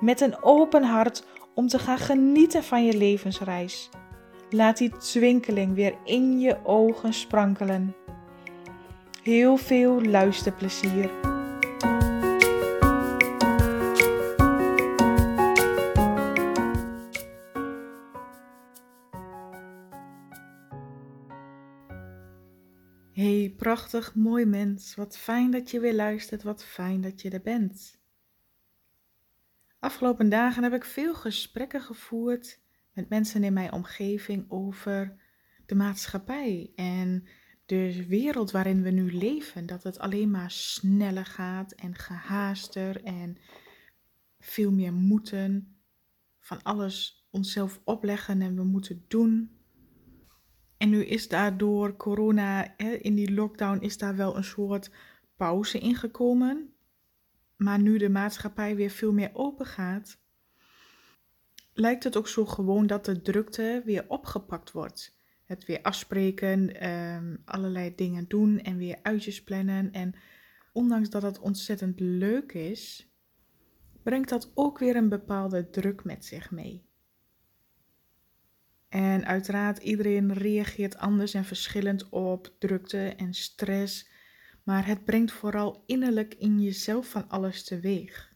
met een open hart om te gaan genieten van je levensreis. Laat die twinkeling weer in je ogen sprankelen. Heel veel luisterplezier. Hey, prachtig mooi mens. Wat fijn dat je weer luistert. Wat fijn dat je er bent. Afgelopen dagen heb ik veel gesprekken gevoerd met mensen in mijn omgeving over de maatschappij en de wereld waarin we nu leven. Dat het alleen maar sneller gaat en gehaaster en veel meer moeten. Van alles onszelf opleggen en we moeten doen. En nu is daardoor corona, in die lockdown, is daar wel een soort pauze ingekomen. Maar nu de maatschappij weer veel meer open gaat, lijkt het ook zo gewoon dat de drukte weer opgepakt wordt. Het weer afspreken, ehm, allerlei dingen doen en weer uitjes plannen. En ondanks dat het ontzettend leuk is, brengt dat ook weer een bepaalde druk met zich mee. En uiteraard, iedereen reageert anders en verschillend op drukte en stress, maar het brengt vooral innerlijk in jezelf van alles teweeg.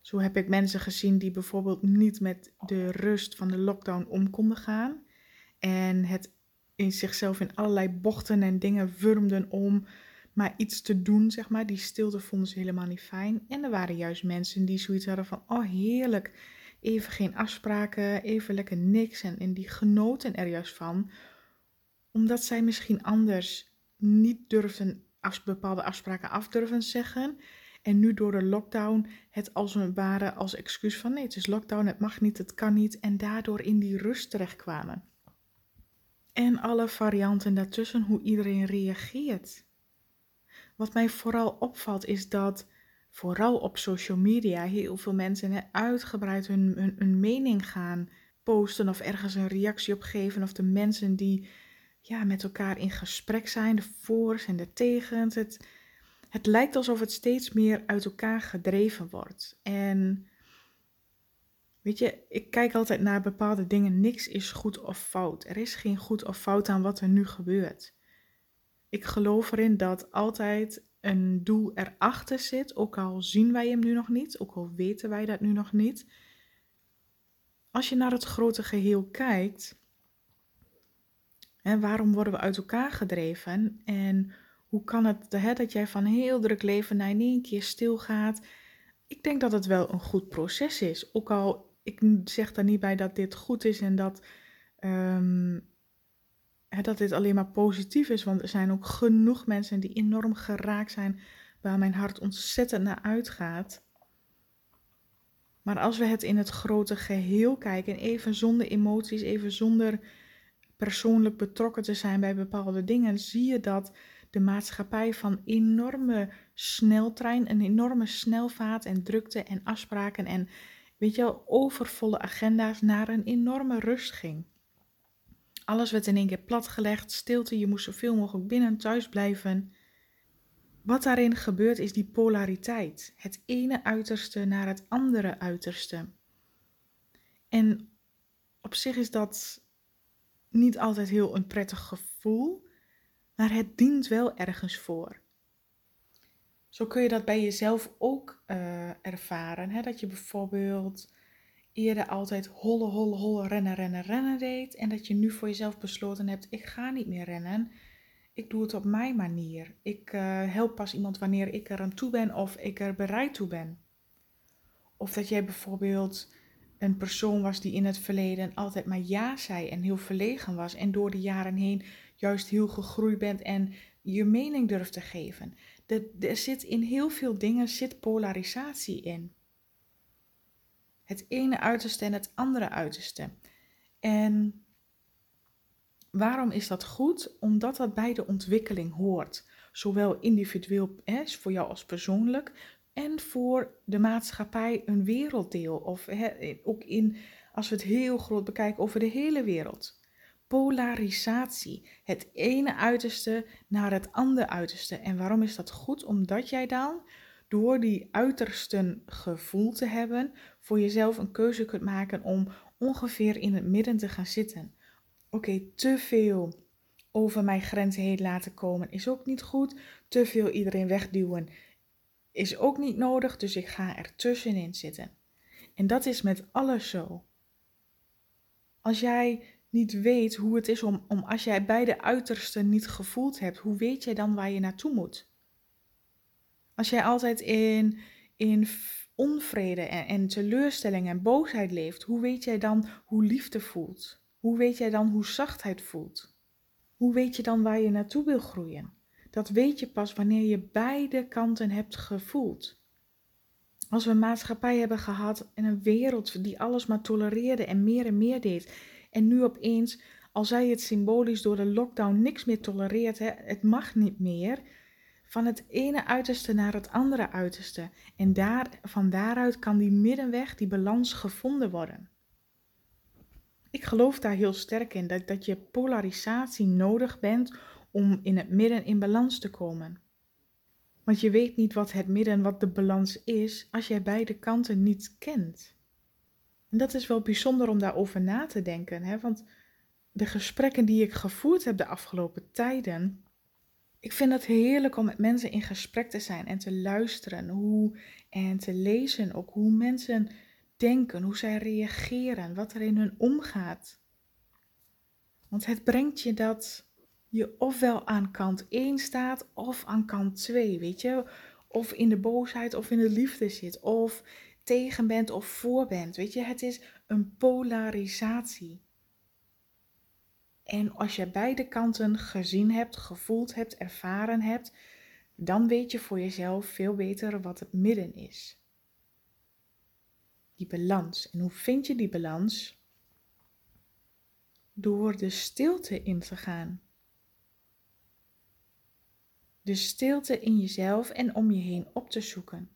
Zo heb ik mensen gezien die bijvoorbeeld niet met de rust van de lockdown om konden gaan en het in zichzelf in allerlei bochten en dingen wurmden om maar iets te doen, zeg maar. Die stilte vonden ze helemaal niet fijn. En er waren juist mensen die zoiets hadden van, oh heerlijk, even geen afspraken, even lekker niks. En, en die genoten er juist van, omdat zij misschien anders niet durfden als bepaalde afspraken af durven zeggen. En nu door de lockdown het als een ware als excuus van nee, het is lockdown, het mag niet, het kan niet. En daardoor in die rust terechtkwamen. En alle varianten daartussen, hoe iedereen reageert. Wat mij vooral opvalt is dat vooral op social media heel veel mensen uitgebreid hun, hun, mening gaan posten of ergens een reactie op geven. Of de mensen die ja, met elkaar in gesprek zijn, de voor's en de tegens. Het, het lijkt alsof het steeds meer uit elkaar gedreven wordt. En weet je, ik kijk altijd naar bepaalde dingen. Niks is goed of fout. Er is geen goed of fout aan wat er nu gebeurt. Ik geloof erin dat altijd een doel erachter zit, ook al zien wij hem nu nog niet, ook al weten wij dat nu nog niet. Als je naar het grote geheel kijkt, hè, waarom worden we uit elkaar gedreven en hoe kan het hè, dat jij van heel druk leven naar in één keer stil gaat? Ik denk dat het wel een goed proces is, ook al ik zeg daar niet bij dat dit goed is en dat ehm, dat dit alleen maar positief is. Want er zijn ook genoeg mensen die enorm geraakt zijn, waar mijn hart ontzettend naar uitgaat. Maar als we het in het grote geheel kijken, even zonder emoties, even zonder persoonlijk betrokken te zijn bij bepaalde dingen, zie je dat de maatschappij van enorme sneltrein, een enorme snelvaart en drukte en afspraken en weet je wel, overvolle agenda's naar een enorme rust ging. Alles werd in één keer platgelegd, stilte, je moest zoveel mogelijk binnen thuis blijven. Wat daarin gebeurt is die polariteit, het ene uiterste naar het andere uiterste. En op zich is dat niet altijd heel een prettig gevoel, maar het dient wel ergens voor. Zo kun je dat bij jezelf ook uh, ervaren. Hè? Dat je bijvoorbeeld eerder altijd holle, holle, holle rennen, rennen, rennen deed. En dat je nu voor jezelf besloten hebt, ik ga niet meer rennen. Ik doe het op mijn manier. Ik uh, help pas iemand wanneer ik er aan toe ben of ik er bereid toe ben. Of dat jij bijvoorbeeld een persoon was die in het verleden altijd maar ja zei en heel verlegen was. En door de jaren heen juist heel gegroeid bent en je mening durft te geven. Er, zit in heel veel dingen zit polarisatie in. Het ene uiterste en het andere uiterste. En waarom is dat goed? Omdat dat bij de ontwikkeling hoort. Zowel individueel hè, voor jou als persoonlijk en voor de maatschappij een werelddeel. Of ook in, als we het heel groot bekijken, over de hele wereld. Polarisatie. Het ene uiterste naar het andere uiterste. En waarom is dat goed? Omdat jij dan door die uitersten gevoel te hebben, voor jezelf een keuze kunt maken om ongeveer in het midden te gaan zitten. Oké, te veel over mijn grenzen heen laten komen is ook niet goed. Te veel iedereen wegduwen is ook niet nodig, dus ik ga er tussenin zitten. En dat is met alles zo. Als jij niet weet hoe het is om, om als jij beide uitersten niet gevoeld hebt, hoe weet jij dan waar je naartoe moet? Als jij altijd in, in onvrede en, en teleurstelling en boosheid leeft, hoe weet jij dan hoe liefde voelt? Hoe weet jij dan hoe zachtheid voelt? Hoe weet je dan waar je naartoe wil groeien? Dat weet je pas wanneer je beide kanten hebt gevoeld. Als we een maatschappij hebben gehad en een wereld die alles maar tolereerde en meer en meer deed. En nu opeens, al zij het symbolisch door de lockdown niks meer tolereert, hè, het mag niet meer. Van het ene uiterste naar het andere uiterste. En daar, van daaruit kan die middenweg, die balans gevonden worden. Ik geloof daar heel sterk in, dat, dat je polarisatie nodig bent om in het midden in balans te komen. Want je weet niet wat het midden, wat de balans is, als jij beide kanten niet kent. En dat is wel bijzonder om daarover na te denken, hè? want de gesprekken die ik gevoerd heb de afgelopen tijden, ik vind het heerlijk om met mensen in gesprek te zijn en te luisteren hoe, en te lezen ook hoe mensen denken, hoe zij reageren, wat er in hun omgaat. Want het brengt je dat je ofwel aan kant 1 staat of aan kant 2, weet je? Of in de boosheid of in de liefde zit, of tegen bent of voor bent. Weet je, het is een polarisatie. En als je beide kanten gezien hebt, gevoeld hebt, ervaren hebt, dan weet je voor jezelf veel beter wat het midden is. Die balans. En hoe vind je die balans? Door de stilte in te gaan de stilte in jezelf en om je heen op te zoeken.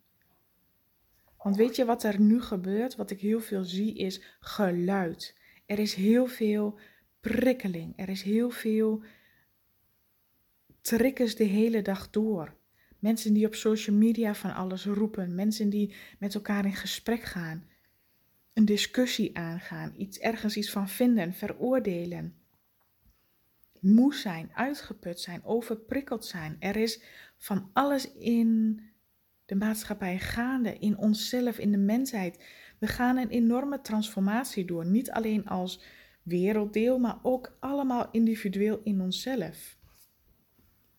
Want weet je wat er nu gebeurt? Wat ik heel veel zie is geluid. Er is heel veel prikkeling. Er is heel veel triggers de hele dag door. Mensen die op social media van alles roepen. Mensen die met elkaar in gesprek gaan. Een discussie aangaan. Iets ergens iets van vinden, veroordelen moe zijn, uitgeput zijn, overprikkeld zijn. Er is van alles in de maatschappij gaande, in onszelf, in de mensheid. We gaan een enorme transformatie door, niet alleen als werelddeel, maar ook allemaal individueel in onszelf.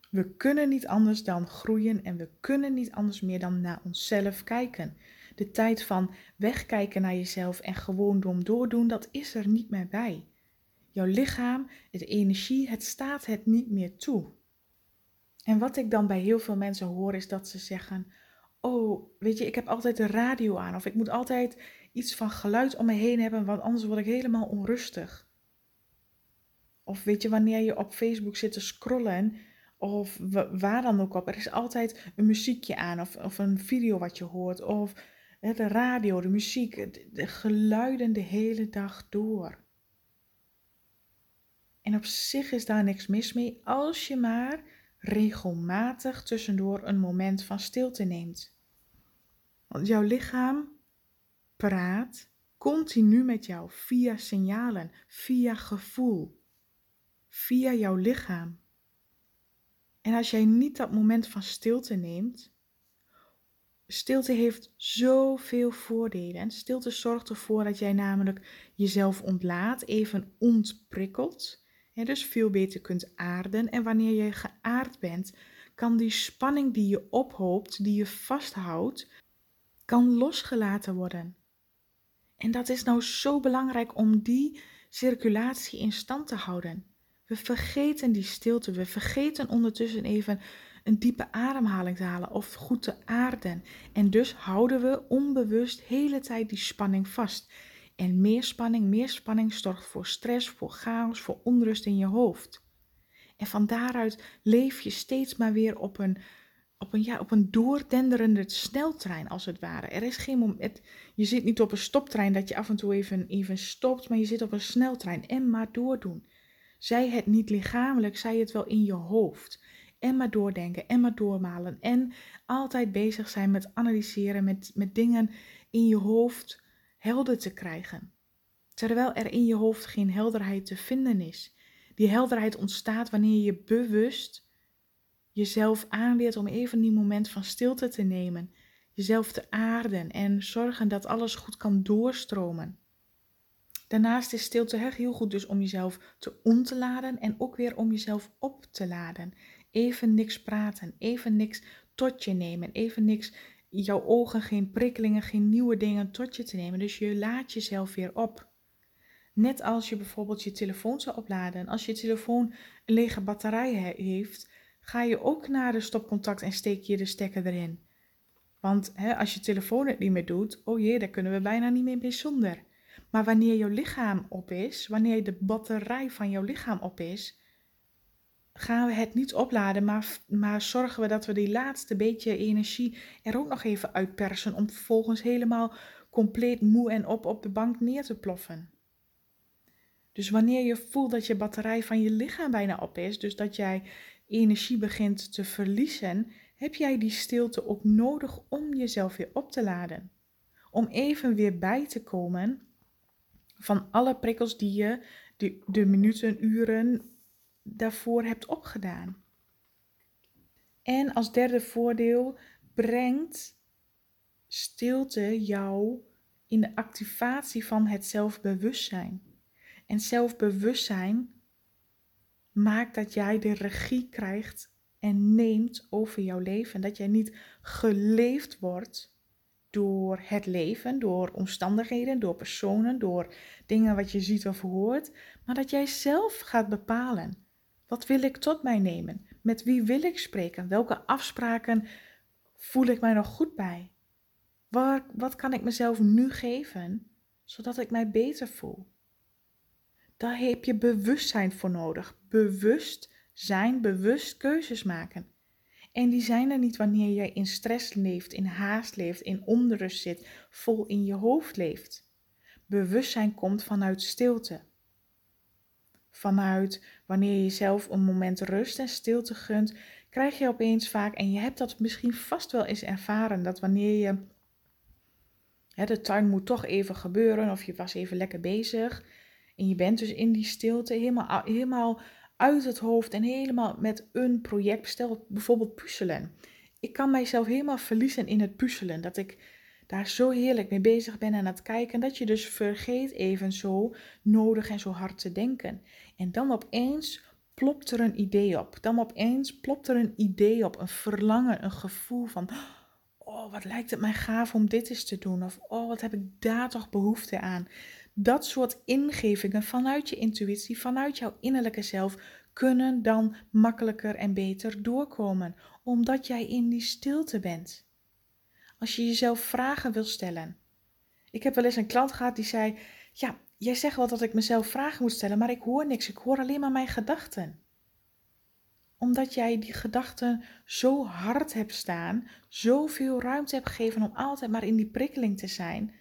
We kunnen niet anders dan groeien en we kunnen niet anders meer dan naar onszelf kijken. De tijd van wegkijken naar jezelf en gewoon dom doordoen, dat is er niet meer bij. Jouw lichaam, de energie, het staat het niet meer toe. En wat ik dan bij heel veel mensen hoor is dat ze zeggen: Oh, weet je, ik heb altijd de radio aan. Of ik moet altijd iets van geluid om me heen hebben, want anders word ik helemaal onrustig. Of weet je, wanneer je op Facebook zit te scrollen, of waar dan ook op, er is altijd een muziekje aan, of, of een video wat je hoort, of de radio, de muziek, de geluiden de hele dag door. En op zich is daar niks mis mee als je maar regelmatig tussendoor een moment van stilte neemt. Want jouw lichaam praat continu met jou via signalen, via gevoel, via jouw lichaam. En als jij niet dat moment van stilte neemt, stilte heeft zoveel voordelen. En stilte zorgt ervoor dat jij namelijk jezelf ontlaat, even ontprikkelt en dus veel beter kunt aarden. En wanneer je geaard bent, kan die spanning die je ophoopt, die je vasthoudt, kan losgelaten worden. En dat is nou zo belangrijk om die circulatie in stand te houden. We vergeten die stilte, we vergeten ondertussen even een diepe ademhaling te halen of goed te aarden. En dus houden we onbewust hele tijd die spanning vast. En meer spanning, meer spanning zorgt voor stress, voor chaos, voor onrust in je hoofd. En van daaruit leef je steeds maar weer op een, op een, ja, op een doordenderende sneltrein, als het ware. Er is geen je zit niet op een stoptrein dat je af en toe even, even stopt, maar je zit op een sneltrein en maar doordoen. Zij het niet lichamelijk, zij het wel in je hoofd. En maar doordenken en maar doormalen. En altijd bezig zijn met analyseren, met, met dingen in je hoofd helder te krijgen. Terwijl er in je hoofd geen helderheid te vinden is. Die helderheid ontstaat wanneer je bewust jezelf aanleert om even die moment van stilte te nemen. Jezelf te aarden en zorgen dat alles goed kan doorstromen. Daarnaast is stilte heel goed dus om jezelf te ontladen en ook weer om jezelf op te laden. Even niks praten, even niks tot je nemen, even niks, jouw ogen geen prikkelingen, geen nieuwe dingen tot je te nemen. Dus je laat jezelf weer op. Net als je bijvoorbeeld je telefoon zou opladen. Als je telefoon een lege batterij heeft, ga je ook naar de stopcontact en steek je de stekker erin. Want hè, als je telefoon het niet meer doet, oh jee, daar kunnen we bijna niet meer mee zonder. Maar wanneer jouw lichaam op is, wanneer de batterij van jouw lichaam op is, gaan we het niet opladen, maar, maar zorgen we dat we die laatste beetje energie er ook nog even uitpersen om vervolgens helemaal compleet moe en op op de bank neer te ploffen. Dus wanneer je voelt dat je batterij van je lichaam bijna op is, dus dat jij energie begint te verliezen, heb jij die stilte ook nodig om jezelf weer op te laden. Om even weer bij te komen van alle prikkels die je de, de minuten, uren daarvoor hebt opgedaan. En als derde voordeel brengt stilte jou in de activatie van het zelfbewustzijn. En zelfbewustzijn maakt dat jij de regie krijgt en neemt over jouw leven. Dat jij niet geleefd wordt door het leven, door omstandigheden, door personen, door dingen wat je ziet of hoort, maar dat jij zelf gaat bepalen. Wat wil ik tot mij nemen? Met wie wil ik spreken? Welke afspraken voel ik mij nog goed bij? Wat kan ik mezelf nu geven, zodat ik mij beter voel? Daar heb je bewustzijn voor nodig. Bewust zijn, bewust keuzes maken. En die zijn er niet wanneer jij in stress leeft, in haast leeft, in onrust zit, vol in je hoofd leeft. Bewustzijn komt vanuit stilte. Vanuit wanneer je jezelf een moment rust en stilte gunt, krijg je opeens vaak, en je hebt dat misschien vast wel eens ervaren, dat wanneer je, hè, de tuin moet toch even gebeuren, of je was even lekker bezig, en je bent dus in die stilte helemaal, helemaal uit het hoofd en helemaal met een project. Stel bijvoorbeeld puzzelen. Ik kan mijzelf helemaal verliezen in het puzzelen. Dat ik daar zo heerlijk mee bezig ben aan het kijken. Dat je dus vergeet even zo nodig en zo hard te denken. En dan opeens plopt er een idee op. Dan opeens plopt er een idee op. Een verlangen, een gevoel van... Oh, wat lijkt het mij gaaf om dit eens te doen. Of oh, wat heb ik daar toch behoefte aan. Dat soort ingevingen vanuit je intuïtie, vanuit jouw innerlijke zelf, kunnen dan makkelijker en beter doorkomen, omdat jij in die stilte bent. Als je jezelf vragen wil stellen. Ik heb wel eens een klant gehad die zei: Ja, jij zegt wel dat ik mezelf vragen moet stellen, maar ik hoor niks, ik hoor alleen maar mijn gedachten omdat jij die gedachten zo hard hebt staan, zoveel ruimte hebt gegeven om altijd maar in die prikkeling te zijn,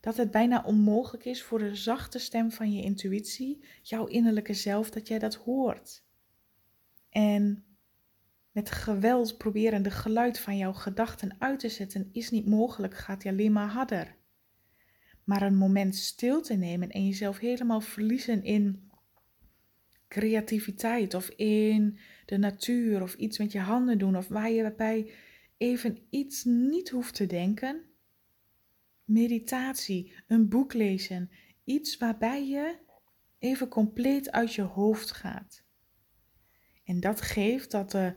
dat het bijna onmogelijk is voor de zachte stem van je intuïtie, jouw innerlijke zelf, dat jij dat hoort. En met geweld proberen de geluid van jouw gedachten uit te zetten is niet mogelijk, gaat je alleen maar harder. Maar een moment stil te nemen en jezelf helemaal verliezen in creativiteit of in de natuur of iets met je handen doen of waar je bij even iets niet hoeft te denken, meditatie, een boek lezen, iets waarbij je even compleet uit je hoofd gaat. En dat geeft dat uh,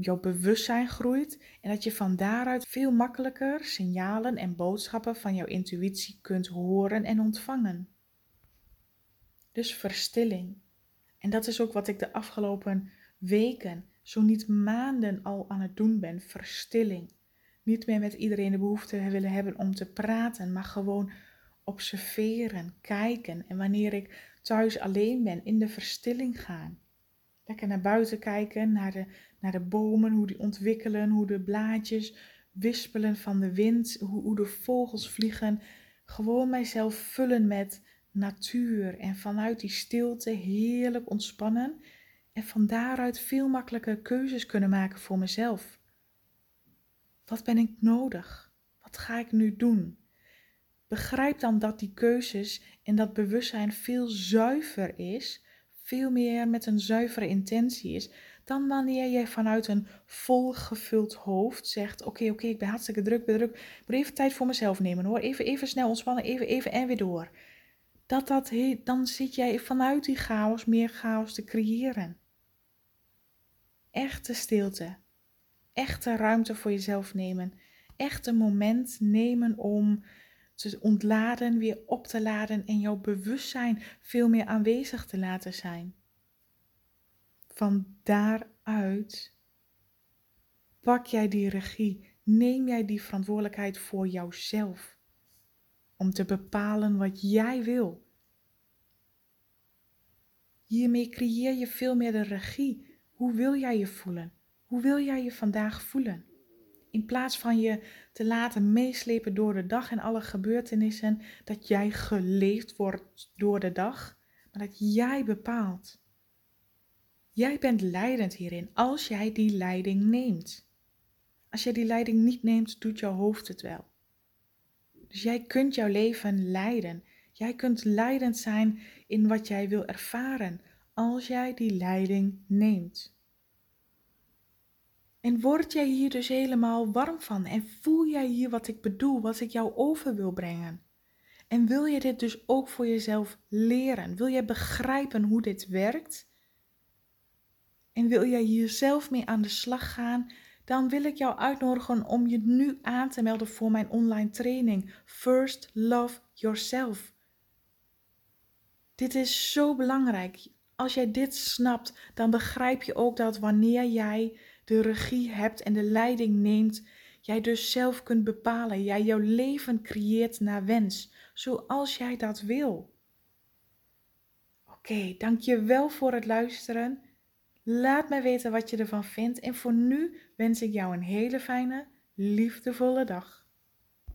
jouw bewustzijn groeit en dat je van daaruit veel makkelijker signalen en boodschappen van jouw intuïtie kunt horen en ontvangen. Dus verstilling. En dat is ook wat ik de afgelopen weken, zo niet maanden al aan het doen ben. Verstilling. Niet meer met iedereen de behoefte willen hebben om te praten, maar gewoon observeren, kijken. En wanneer ik thuis alleen ben, in de verstilling gaan. Lekker naar buiten kijken, naar de, naar de bomen, hoe die ontwikkelen, hoe de blaadjes wispelen van de wind, hoe, hoe de vogels vliegen. Gewoon mijzelf vullen met natuur en vanuit die stilte heerlijk ontspannen en van daaruit veel makkelijker keuzes kunnen maken voor mezelf. Wat ben ik nodig? Wat ga ik nu doen? Begrijp dan dat die keuzes en dat bewustzijn veel zuiver is, veel meer met een zuivere intentie is, dan wanneer jij vanuit een volgevuld hoofd zegt: Oké, oké, ik ben hartstikke druk, ben druk. Ik moet even tijd voor mezelf nemen hoor. Even, even snel ontspannen, even, even en weer door. Dat, dat, dan zit jij vanuit die chaos meer chaos te creëren. Echte stilte. Echte ruimte voor jezelf nemen. Echt een moment nemen om te ontladen, weer op te laden en jouw bewustzijn veel meer aanwezig te laten zijn. Van daaruit pak jij die regie, neem jij die verantwoordelijkheid voor jouzelf. Om te bepalen wat jij wil. Hiermee creëer je veel meer de regie. Hoe wil jij je voelen? Hoe wil jij je vandaag voelen? In plaats van je te laten meeslepen door de dag en alle gebeurtenissen, dat jij geleefd wordt door de dag, maar dat jij bepaalt. Jij bent leidend hierin als jij die leiding neemt. Als jij die leiding niet neemt, doet jouw hoofd het wel. Dus jij kunt jouw leven leiden. Jij kunt leidend zijn in wat jij wil ervaren als jij die leiding neemt. En word jij hier dus helemaal warm van en voel jij hier wat ik bedoel, wat ik jou over wil brengen? En wil je dit dus ook voor jezelf leren? Wil jij begrijpen hoe dit werkt? En wil jij hier zelf mee aan de slag gaan? Dan wil ik jou uitnodigen om je nu aan te melden voor mijn online training First Love Yourself. Dit is zo belangrijk. Als jij dit snapt, dan begrijp je ook dat wanneer jij de regie hebt en de leiding neemt, jij dus zelf kunt bepalen. Jij jouw leven creëert naar wens, zoals jij dat wil. Oké, okay, dankjewel voor het luisteren. Laat mij weten wat je ervan vindt en voor nu wens ik jou een hele fijne, liefdevolle dag.